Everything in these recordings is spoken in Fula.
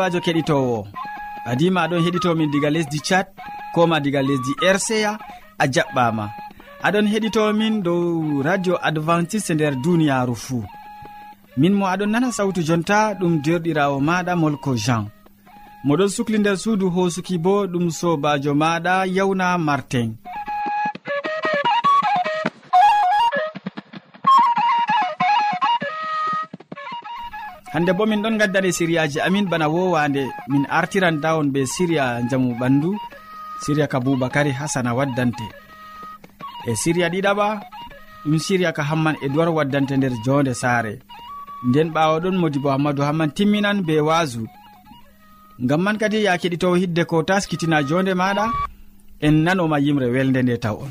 sobajo keɗitowo. Adima aɗon heɗitomin diga lesdi tchad koma diga lesdi rca a jaɓɓama. Aɗon heɗitomin dow radio adventiste nder duniyaru fuu min mo aɗon nana sawtu jonta ɗum derɗirawo maɗa molko jean. Moɗon sukli nder suudu hosuki bo ɗum sobajo maɗa yawna martin. hande bo min ɗon gaddane siriyaji amin bana wowande min artiran dawon be siriya jamu ɓandu siriya ka boubacary hasana waddante. E siriya ɗiɗaɓa ɗum siriya ka hamman e duwar waddante nder jonde saare. Nden ɓawo ɗon modibo hammadou hamman timminan be wasu ngam man kadi ya keɗitowo hidde ko taskitina jonde maɗa en nanoma yimre welde nde taw on.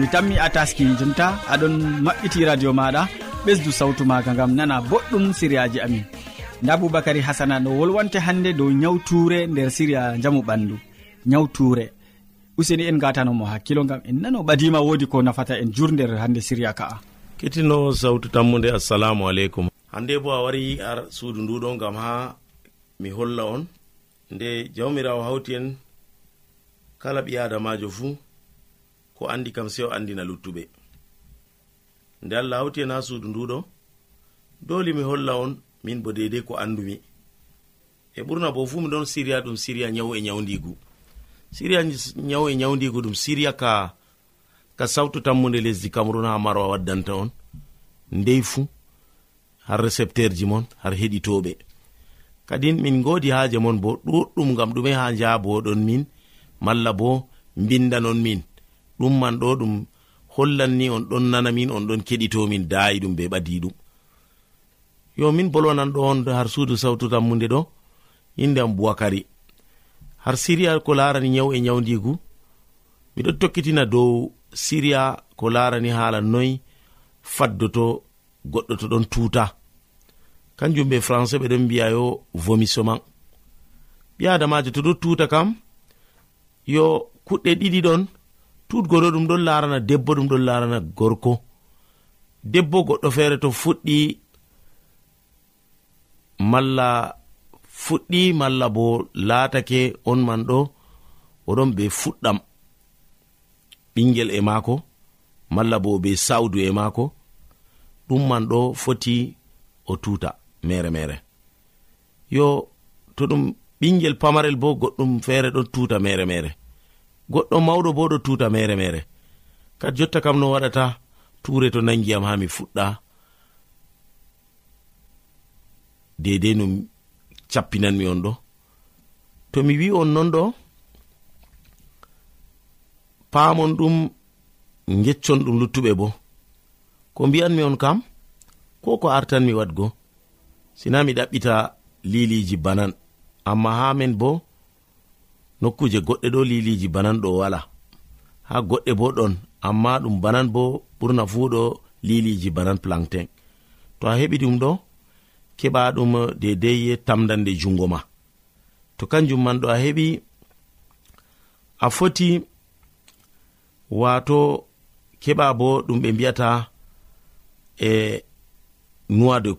mi tammi a taski jonta aɗon maɓɓiti radio maɗa ɓesdu sawtu maga gam nana boɗɗum siriyaji amin. Nda boubacary hasana no wolwante hannde dow nyawtuure nder siriya jamu ɓandu nyawtuure useni en gatanomo hakkilo gam en nano ɓadima wodi ko nafata en jur nder hannde siriya ka'a. Kettino sawtu tammude assalamu aleykum. Hande bo a wari ar suudu nduɗo gam ha mi holla on. Nde jawmirawo hawti en kala ɓi adamajo fuu ko andi kam sei o andina luttuɓe. Nde allah hawti en ha suudu nduɗo doli mi holla on min bo dedei ko andumi e ɓurna bo fuu miɗon siriya ɗum siriya nyawu e nyawdigu siriya nyawu e nyawdigu ɗum siriya ka ka sawtu tammude lesdi cameron ha marwa waddanta on. Ndey fuu har recepteur ji mon har heɗitoɓe kadin min godi haaje mon bo ɗuɗɗum gam ɗume ha njaaboɗon min malla bo mbindanon min. ɗum man ɗo ɗum hollanni on ɗon nanamin on ɗon keɗitomin daayiɗum be ɓadi ɗum. Yo min bolwanan ɗo on har suudu sawtu tammude ɗo inde am bowakari har siriya ko larani nyaw e nyawdigu miɗo tokkitina dow siriya ko larani haala noyi faddoto goɗɗo to ɗon tuuta. Kanjum ɓe français ɓeɗon mbiya yo vomissement ɓi adamajo to ɗo tuuta kam yo kuɗɗe ɗiɗi ɗon tut goto ɗum ɗon larana debbo ɗum ɗon larana gorko. Debbo goɗɗo feere to fuɗɗi malla fuɗɗi malla bo laatake on man ɗo oɗon be fuɗɗam ɓingel e maako malla bo be sawdu e maako. Ɗum man ɗo foti o tuta mere mere yo to ɗum ɓingel pamarel bo goɗɗum feere ɗon tuta mere mere goɗɗo mawɗo bo ɗo tuta mere mere. Kadi jotta kam no waɗata ture to nangiyam ha mi fuɗɗa. Dedei no cappinanmi on ɗo. To mi wi on non ɗo paamon ɗum geccon ɗum luttuɓe bo. Ko mbiyanmi on kam ko ko artanmi waɗgo. Sina mi ɗaɓɓita liliji banan. Amma ha men bo nokkuje goɗɗe ɗo liliji banan ɗo wala. Ha goɗɗe bo ɗon amma ɗum banan bo ɓurna fuu ɗo liliji banan plantain to a heɓi ɗum ɗo keɓa ɗum dedei tamdande jungo ma. To kanjum man ɗo a heɓi a foti wato keɓa bo ɗum ɓe mbi'ata e nuwa de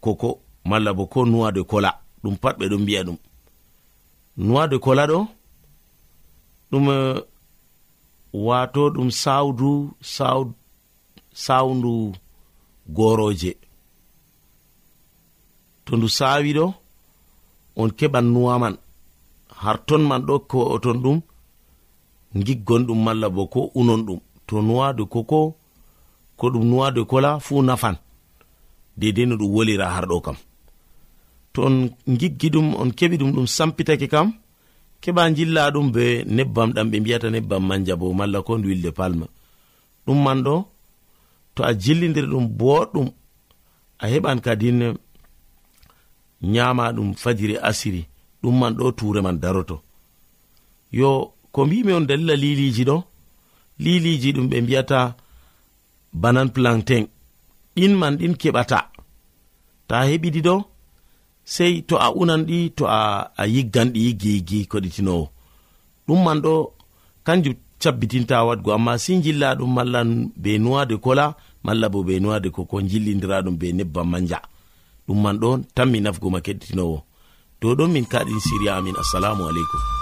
koko malla bo ko nuwa de kola ɗum pat ɓe ɗon mbi'a ɗum. Nuwa de kola ɗo ɗum eh, wato ɗum sawdu sawndu goroje to ndu sawi ɗo on keɓan nuwaman harton man ɗo ko oton ɗum giggon ɗum malla bo ko unon ɗum. To nuwade koko ko ɗum nuwade kola fuu nafan. Dedei no ɗum wolira har ɗo kam. To on giggi ɗum on keɓi ɗum ɗum sampitake kam keɓa jilla ɗum be nebbam ɗam ɓe mbiyata nebbam manja bo malla ko nduwilde palma. Ɗum man ɗo to a jillidir ɗum boɗɗum a heɓan kadin nyama ɗum fajiri asiri ɗum man ɗo ture man daroto. Yo ko mbimi on dalila liliji ɗo liliji ɗum ɓe mbiyata banan plantain. Ɗin man ɗin keɓata. Ta heɓiɗi ɗo sei to a unan ɗi to a, a yiggan ɗi gigi koɗitinowo. Ɗum man ɗo kanjum cabbitinta wadgo amma si jilla ɗum malla be nuwade kola malla bo be nuwade koko jillidira ɗum be nebban manja. Ɗum man ɗo tan mi nafgo ma keɗitinowo. To ɗon min kaɗin siriya amin. Assalamu aleykum.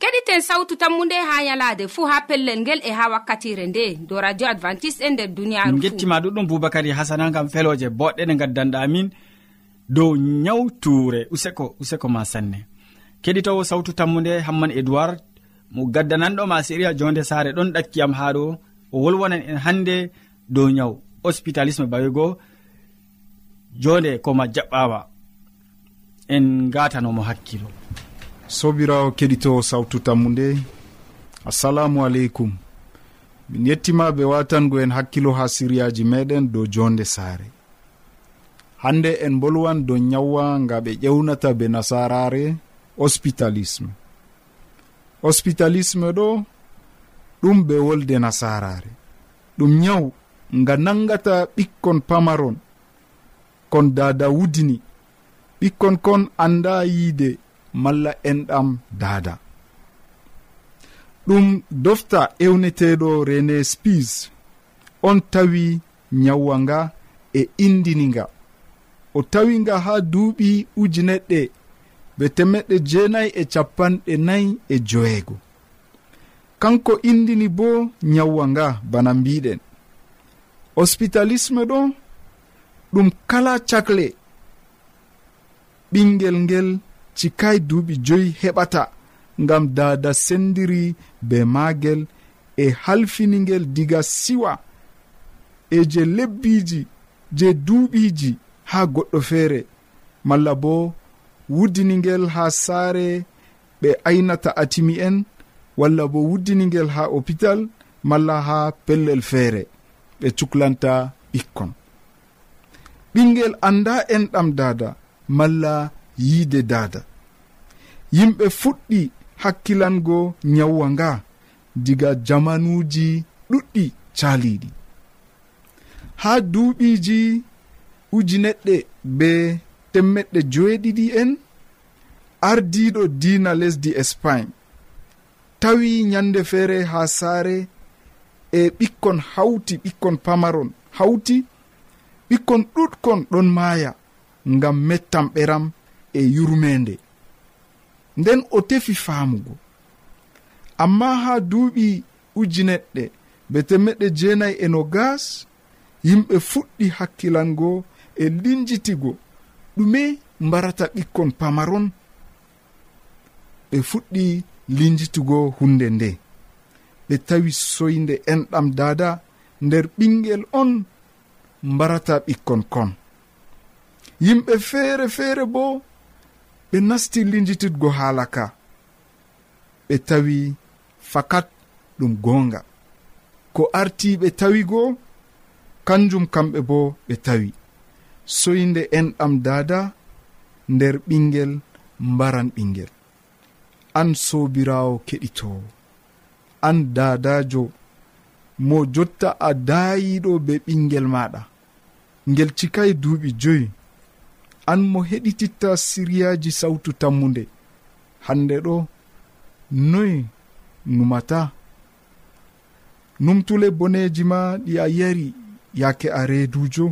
keɗiten sawtu tammunde ha yalade fuu ha pellel ngel e ha wakkatire nde. Do radio advantice'e e nder duniyaru gettima ɗuɗɗum boubacary hasana gam feloje boɗɗe ɗe gaddanɗa min dow nyawtuure useko useko ma sanne. Keɗitowo sawtu tammude hamman edoird mo gaddananɗo ma siriya jonde sare ɗon ɗakkiyam ha ɗo. O wolwonan en hande dow nyaw hospitalisme bawigo jonde koma jaɓɓama en gatanomo hakkilo. sobirawo keɗito sawtu tammu nde assalamu aleykum. Min yettima ɓe watango en hakkilo ha siriyaji meɗen dow jonde saare. Hande en bolwan dow nyawwa nga ɓe ƴewnata be nasarare hospitalisme. Hospitalisme ɗo ɗum ɓe wolde nasarare. Ɗum nyawu nga nangata ɓikkon pamaron kon dada wudini. Ɓikkon kon anda yiide. malla enɗam daada ɗum dofta ewneteɗo rene spies. On tawi nyawwa nga e indiniga o tawi nga ha duuɓi ujineɗɗe be temeɗɗe jeenayi e capanɗe nayi e joweego. Kanko indini bo nyawwa nga bana mbiɗen. Hospitalisme ɗo ɗum kala cakle. Ɓingel ngel cikkay duuɓi joyi heɓata ngam dada sendiri be maagel e halfinigel diga siwa e je lebbiji je duuɓiji ha goɗɗo feere. Malla bo wuddinigel ha saare ɓe aynata atimi en walla bo wuddinigel ha hôpital malla ha pellel feere. Ɓe cuklanta ɓikkon. Ɓingel anda enɗam dada malla yiide dada yimɓe fuɗɗi hakkilango nyawwa nga diga jamanuji ɗuɗɗi caliɗi ha duuɓiji ujineɗɗe be temmeɗɗe joeɗiɗi en ardiɗo diina lesdi espagne. Tawi nyande feere ha saare e ɓikkon hawti ɓikkon pamaron hawti ɓikkon ɗuɗkon ɗon maaya ngam mettan ɓeram e yurmende nden o tefi faamugo. Amma ha duuɓi ujineɗɗe be temmeɗɗe jeenayi e no gas yimɓe fuɗɗi hakkilango e linjitigo. Ɗume mbarata ɓikkon pamaron ɓe fuɗɗi linjitugo hunde nde. Ɓe tawi soyde enɗam dada nder ɓingel on mbarata ɓikkon kon. Yimɓe feere feere bo ɓe nasti lijititgo haala ka. Ɓe tawi fakat ɗum goonga. Ko arti ɓe tawigo kanjum kamɓe bo ɓe tawi. Soyde enɗam dada nder ɓingel mbaran ɓingel an sobirawo keɗitowo an dadajo mo jotta a daayiɗo be ɓingel maɗa ngel cikai duuɓi joyi. an mo heɗititta siriyaji sawtu tammude hande ɗo noy numata? Numtule boneji ma ɗi a yari yaake a reedujo?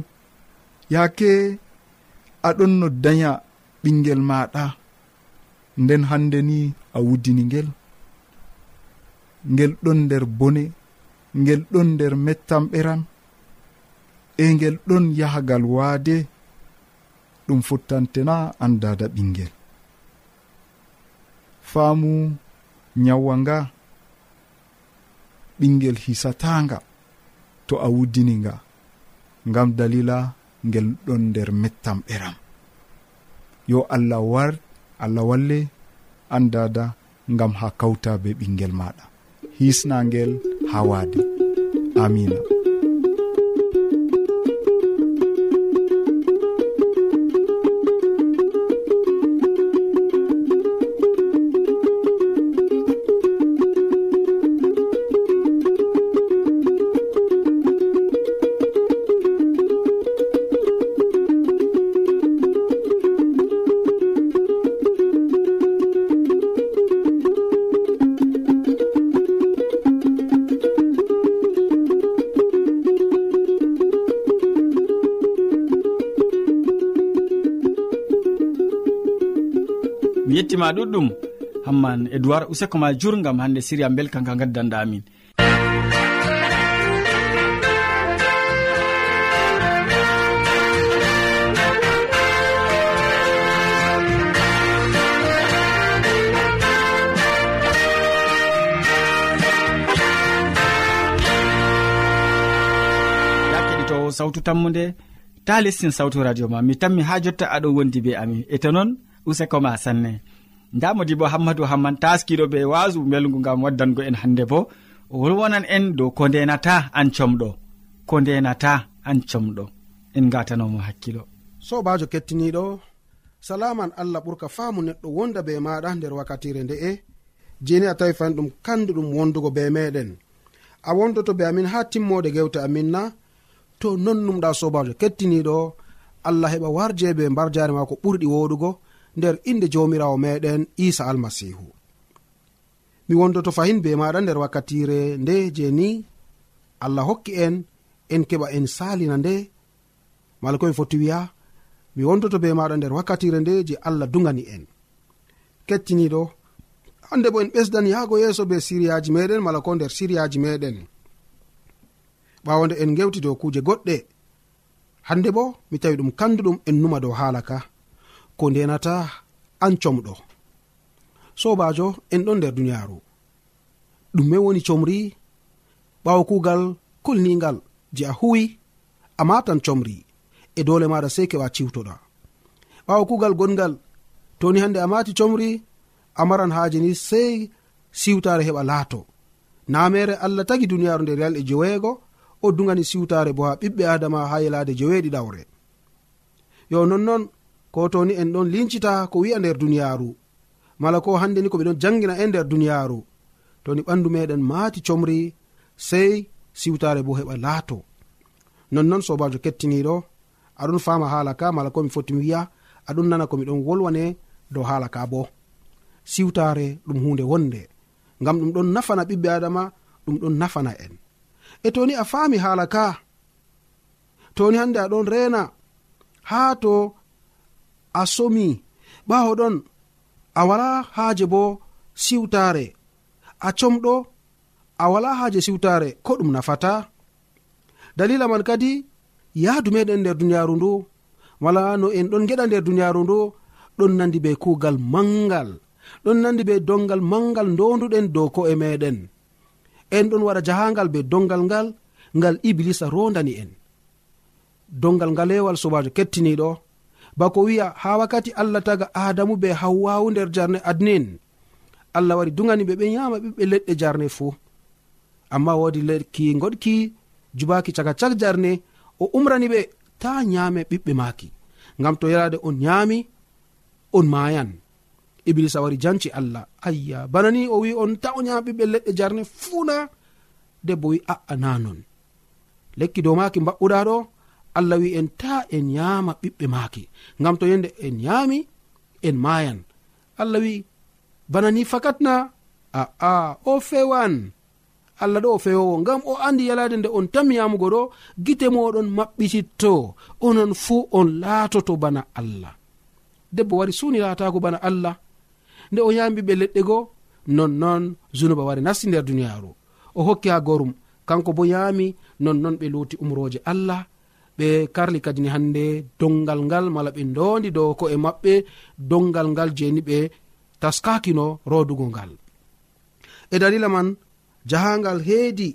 Yaake aɗon no daya ɓingel maɗa? Nden hande ni a wuddini ngel? Ngel ɗon nder bone ngel ɗon nder mettanɓeran e ngel ɗon yahagal waade? ɗum fottantena andada ɓingel. Faamu nyawwa nga ɓingel hisatanga to a wuddini nga ngam dalila ngel ɗon nder mettam ɓeram yo allah war allah walle an dada ngam ha kawta be ɓingel maɗa. Hisnagel ha waade amina. mi yettima ɗuɗɗum. Hamman edoird useko ma jurgam hande siria belka ka gaddanɗa amin. Sawtu tammude ta lestin sawtu radio ma mi tammi ha jotta aɗo wondi be amin. E to noon useko ma sanne. Nda modi bo hammadou hamman taskiɗo be wasu belgu ngam waddango en hande bo o wolwonan en dow ko ndenata an comɗo. Ko ndenata an comɗo. En gatanomo hakkilo. Sobajo kettiniɗo salaman allah ɓurka faamu neɗɗo wonda be maɗa nder wakkatire nde'e jeni a tawi fani ɗum kandu ɗum wondugo be meɗen. A wondoto be amin ha timmode gewte amin na to non numɗa sobajo kettiniɗo allah heɓa warje be mbar jare ma ko ɓurɗi woɗugo nder inde jawmirawo meɗen isa almasihu. Mi wondoto fahin be maɗa nder wakkatire nde je ni allah hokki en en keɓa en salina nde. Mala komi foti wiya mi wondoto be maɗa nder wakkatire nde je allah dugani en. Kettiniɗo hande bo en ɓesdan yahgo yeeso be siriyaji meɗen mala ko nder siriyaji meɗen. Ɓawo nde en gewti dow kuje goɗɗe. Hande bo mi tawi ɗum kanduɗum en numa dow haala ka. ko ndenata an comɗo. Sobajo en ɗon nder duniyaaru. Ɗume woni comri ɓawo kugal kulningal je a huwi a matan comri e dole maɗa sei keɓa ciwtoɗa. Ɓawo kugal gongal toni hande a mati comri a maran haji ni sei siwtare heɓa laato. Namere allah tagi duniyaru nder yalɗe jeweego o dugani siwtare bo ha ɓiɓɓe adama ha yelade jeweeɗiɗawre yo nonnon ko toni en ɗon lincita ko wi'a nder duniyaaru. Mala ko hande ni ko ɓe ɗon jangina en nder duniyaaru. Toni ɓandu meɗen maati comri sey siwtare bo heɓa laato. Nonnon sobajo kettiniɗo aɗon fama haala ka mala komi foti mi wiya aɗon nana ko miɗon wolwane dow haala ka bo. Siwtare ɗum hunde wonde ngam ɗum ɗon nafana ɓiɓɓe adama ɗum ɗon nafana en. E toni a faami haala ka toni hande aɗon rena haa to a somi. Ɓawo ɗon a wala haaje bo siwtaare. A comɗo a wala haaje siwtaare ko ɗum nafata. Dalila man kadi yahdu meɗen nder duniyaaru ndu wala no en ɗon geɗa nder duniyaaru ndu ɗon nandi be kuugal mangal ɗon nandi be dongal mangal donduɗen dow ko'e meɗen. En ɗon waɗa jahangal be dongal ngal ngal iblisa rondani en. Dongal ngalewal sobajo kettiniɗo bako wi'a ha wakkati allah taga adamu be hawwawu nder jarne adnin. Allah wari dugani ɓe ɓe yama ɓiɓɓe leɗɗe jarne fuu amma wodi lekki goɗki jubaki caka cak jarne o umrani ɓe ta yame ɓiɓɓe maki ngam to yarade on yami on mayan iblisa wari janci allah. Ayya bana ni o wi on ta o yama ɓiɓɓe leɗɗe jarne fuuna debbo wi a'a nanon lekki dow maki mbaɓɓuɗa ɗo allah wi en ta en yama ɓiɓɓe maake ngam to yende en yami en mayan allah wi bana ni fakatna aa o fewan allah ɗo o fewowo ngam o andi yalade nde on tam yamugo ɗo gite moɗon maɓɓititto onon fuu on laatoto bana allah. Debbo wari suni laatago bana allah. Nde o yami ɓiɓɓe leɗɗe go nonnon zunuba wari nasti nder duniyaru o hokki ha gorum kanko bo yami nonnon ɓe luuti umroje allah. ɓe karli kadini hande dongal ngal mala ɓe dondi dow ko'e maɓɓe dongal ngal jeni ɓe taskakino rodugo ngal. E dalila man jahangal heedi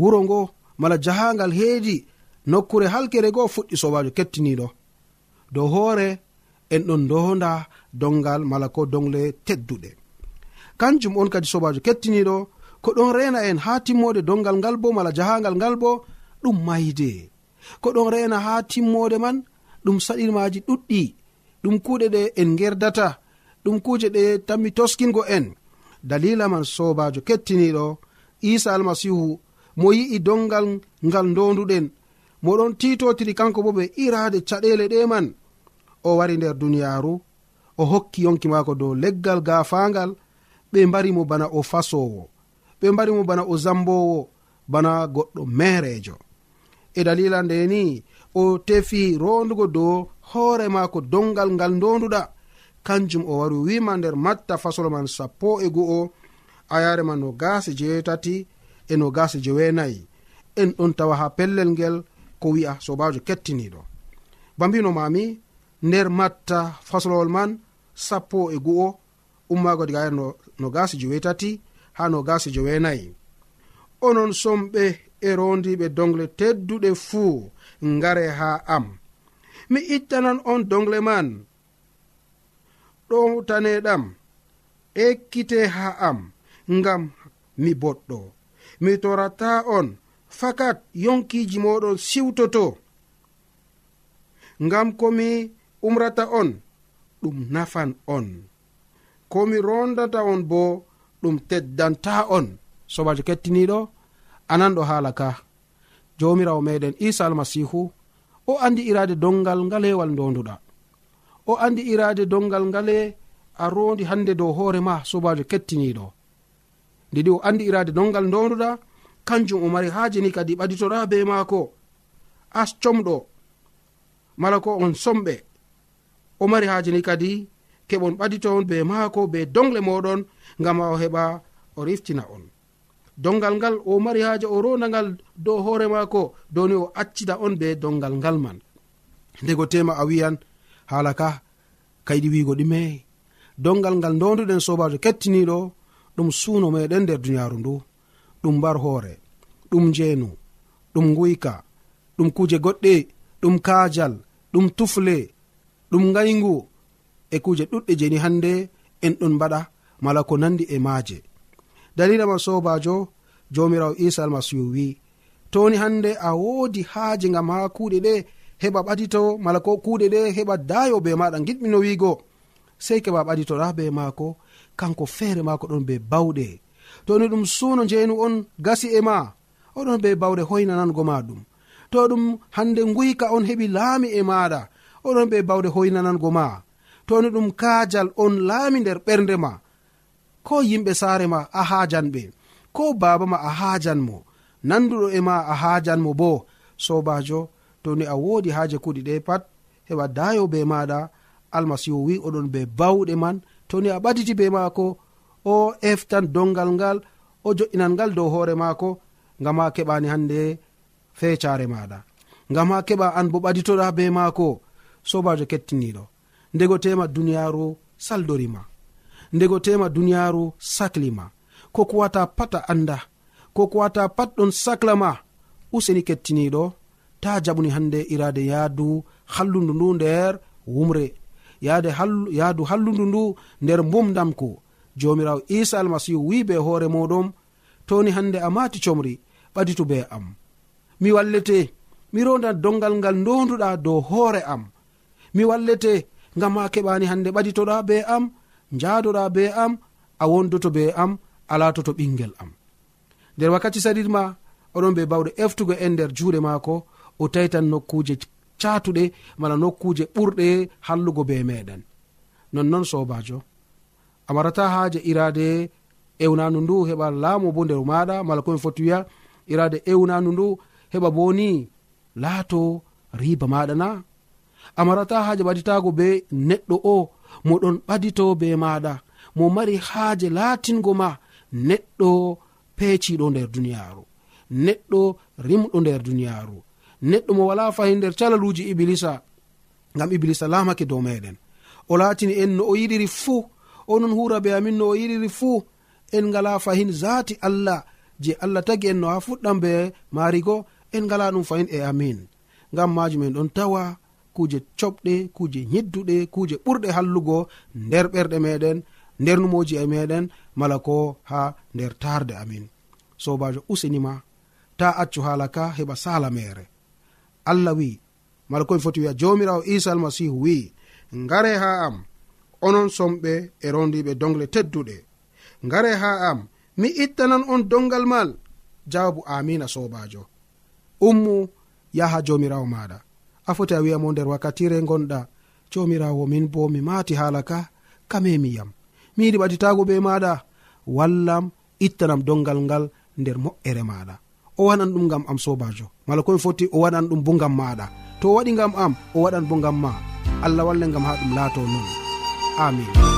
wuro ngo mala jahangal heedi nokkure halkere goo fuɗɗi sobajo kettiniɗo. Dow hoore en ɗon donda dongal mala ko dongle tedduɗe. Kanjum on kadi sobajo kettiniɗo ko ɗon rena en ha timmode dongal ngal bo mala jahangal ngal bo ɗum mayde. Ko ɗon rena ha timmode man ɗum saɗirmaji ɗuɗɗi ɗum kuuɗe ɗe en gerdata ɗum kuje ɗe tanmi toskingo en. Dalila man sobajo kettiniɗo isa almasihu mo yi'i dongal ngal donduɗen moɗon titotiri kanko bo ɓe irade caɗele ɗe man. O wari nder duniyaru o hokki yonki mako dow leggal gafangal ɓe mbarimo bana o fasowo ɓe mbarimo bana o zambowo bana goɗɗo merejo. e dalila ndeni o tefi rondugo dow hoore maako dongal ngal ndonduɗa. Kanjum o wari wima nder matta fasolo man sappo e gu'o. Ayare ma no gasi jeetati e no gasi jeweenayi en ɗon tawa ha pellel ngel ko wi'a sobajo kettiniɗo. Bambino mami nder matta fasolowol man sappo e gu'o ummago diga ayare no gasi jewetati ha no gasi jeweenayi onon somɓe e rondiɓe dongle tedduɗe fuu ngare ha am. Mi ittanan on dongle man ɗowtaneɗam ekkite ha am ngam mi boɗɗo. Mi torata on fakat yonkiji moɗon siwtoto ngam komi umrata on ɗum nafan on. Komi rondata on bo ɗum teddanta on. Sobajo kettiniɗo anan ɗo haala ka. Jomirawo meɗen isa almasihu o andi irade dongal ngalewal donduɗa o andi irade dongal ngale a rondi hande dow hoore ma sobajo kettiniɗo ndiɗi o andi irade dongal donduɗa kanjum o mari haaji ni kadi ɓaditoɗa be maako. As comɗo mala ko on somɓe. O mari haaji ni kadi keɓon ɓaditon be maako be dongle moɗon ngam a o heɓa o riftina on. dongal ngal o mari haaja o rona ngal dow hoore maako downi o accida on be dongal ngal man. Ndego tema a wiyan haala ka kayɗi wiigo ɗume dongal ngal donduɗen sobajo kettiniɗo ɗum suuno meɗen nder duniyaaru ndu. Ɗum mbar hoore ɗum njeenu ɗum nguyka ɗum kuuje goɗɗe ɗum kaajal ɗum tufle ɗum ngayngu. E kuuje ɗuɗɗe jeni hannde en ɗon mbaɗa mala ko nandi e maaje. dalila ma sobajo jomirawo isa almasihu wi toni hande a woodi haaje gam ha kuuɗe ɗe heɓa ɓadito mala ko kuuɗe ɗe heɓa dayo be maɗa giɗmino wiigo. Sei keɓa ɓaditoɗa be maako kanko feere maako ɗon be bawɗe. Toni ɗum suuno njeenu on gasi e ma oɗon be bawɗe hoynanango ma ɗum to ɗum hande nguyka on heɓi laami e maɗa oɗon be bawɗe hoynanango ma. Toni ɗum kaajal on laami nder ɓernde ma. ko yimɓe saare ma a haajan ɓe ko baba ma a haajan mo nanduɗo e ma a haajan mo bo. Sobajo to ni a woodi haaje kuɗi ɗe pat heɓa dayo be maɗa almasihu wi oɗon be bawɗe man to ni a ɓaditi be maako o eftan dongal ngal o jo'inan ngal dow hoore maako ngam ha keɓani hande fecare maɗa ngam ha keɓa an bo ɓaditoɗa be maako. Sobajo kettiniɗo ndego tema duniyaru saldorima ndego tema duniyaaru saklima. Ko kuwata pat a annda ko kuwata pat ɗon saklama. Useni kettiniɗo ta jaɓuni hande irade yaadu hallundu ndu nder wumre. Yaade yaadu hallundu ndu nder mbumdamku jomirawo isa almasihu wi be hoore moɗon toni hande a mati comri ɓaditu be am. Mi wallete mi ronda dongal ngal ndonduɗa dow hoore am. Mi wallete ngam ma keɓani hande ɓaditoɗa be am njaadoɗa be am a wondoto be am alatoto ɓingel am. Nder wakkati saɗitma oɗon be bawɗe eftugo en nder juuɗe maako o taitan nokkuje catuɗe mala nokkuje ɓurɗe hallugo be meɗen nonnon sobajo amarata marata haaje irade ewnanu ndu heɓa laamu bo nder maɗa mala komi foti wiya irade ewnanu ndu heɓa boni laato riba maɗa na a haaje ɓaditago be neɗɗo o moɗon ɓadito be maɗa. Mo mari haaje laatingo ma. Neɗɗo peeciɗo nder duniyaaru. Neɗɗo rimɗo nder duniyaaru. Neɗɗo mo wala fahi nder calaluuji iblisa ngam iblisa laamake dow meɗen o laatini en no o yiɗiri fuu. Onon hura be amin no o yiɗiri fuu. En ngala fahin zaati allah je allah tagi en no ha fuɗɗam be maarigo en ngala ɗum fahin e amin. Ngam majum en ɗon tawa kuje coɓɗe kuje yidduɗe kuje ɓurɗe hallugo nder ɓerɗe meɗen nder numoji e meɗen mala ko ha nder tarde amin. Sobajo usinima ta accu hala ka heɓa sala mere. Allah wi mala komi foti wiya jomirawo isa almasihu wi ngare ha am onon somɓe e rondiɓe dongle tedduɗe. Ngare ha am mi ittanan on dongal mal. Jawabu amina sobajo. Ummu yaha jomirawo maɗa. a foti a wi'amo nder wakkatire gonɗa jomirawo min bo mi mati hala ka kamemiyam mi yiɗi ɓaditago be maɗa wallam ittanam dongal ngal nder moƴƴere maɗa o waɗan ɗum gam am sobajo. Mala komi foti o waɗan ɗum bo gam maɗa to o waɗi gam am o waɗan bo gam ma. Allah walle gam ha ɗum laato non amin.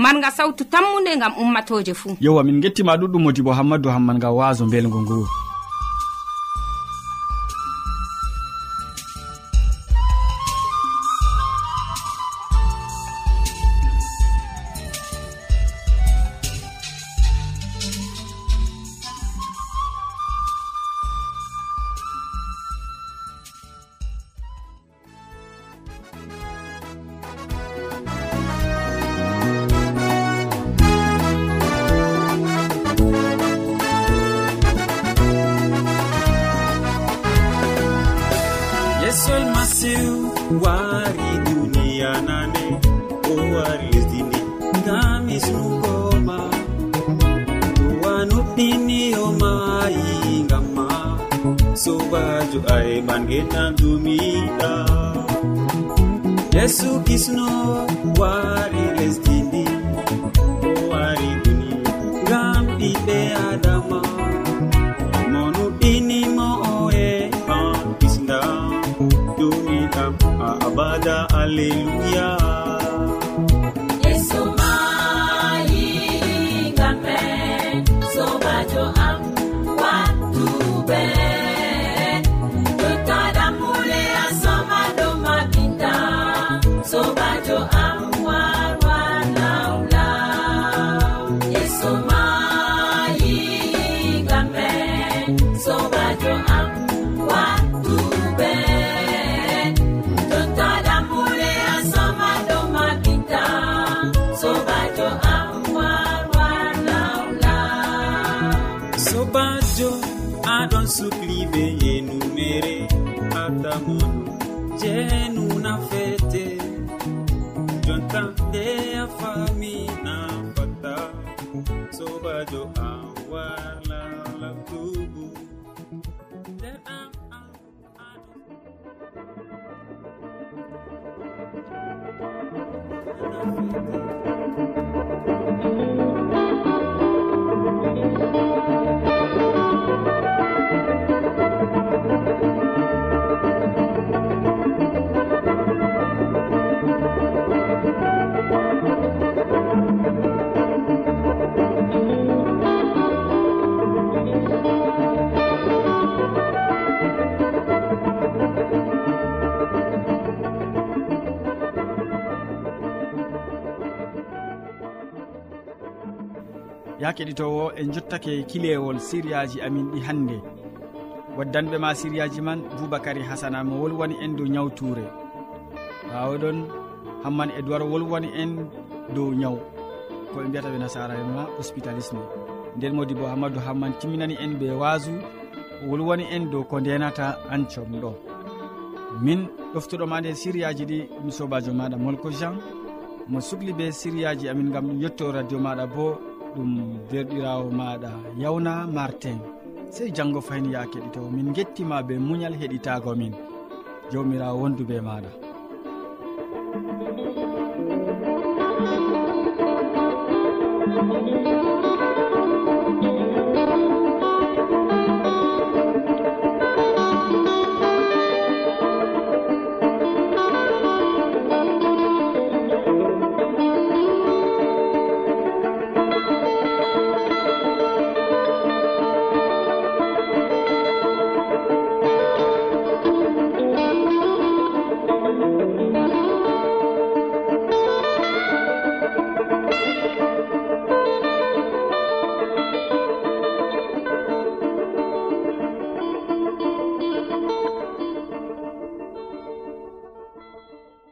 marga sawtu tammude gam ummatoje fuu. Yewa min gettima ɗuɗɗum modi bo hammadou hamman ga waso belgo ngu. wari duniya nane o wari lesdini ndi ngam hisnugoma duwa nuɗɗiniyomayi ngam ma sobajo aeɓan geɗan dumiɗa. Yesu kisno wari lesdi hallelujah. do an wala labdubu nder am ah, an ah, aɗo ya keɗitowo en jottake kilewol siriyaji amin ɗi hannde. Waddanɓe ma siriyaji man boubacary hasana mo wolwani en dow ñawtuure ɓawoɗon hamman e dowar wolwani en dow ñaw. Koɓe mbiyata ɓe nasara en ma hospitalisme. Nden modi bo hammadou hamman timminani en ɓe waasu wolwani en dow ko ndenata ancom ɗo. Min ɗoftuɗoma nde siriyaji ɗi mi sobajo maɗa molko jean. Mo sukli be siriyaji amin gam ɗum yetto radio maɗa bo ɗum derɗirawo maɗa yawna martin. Sey janggo fayin ya keɗitowo min gettima be muñal heɗitago min. Jawmirawo wondu be maɗa.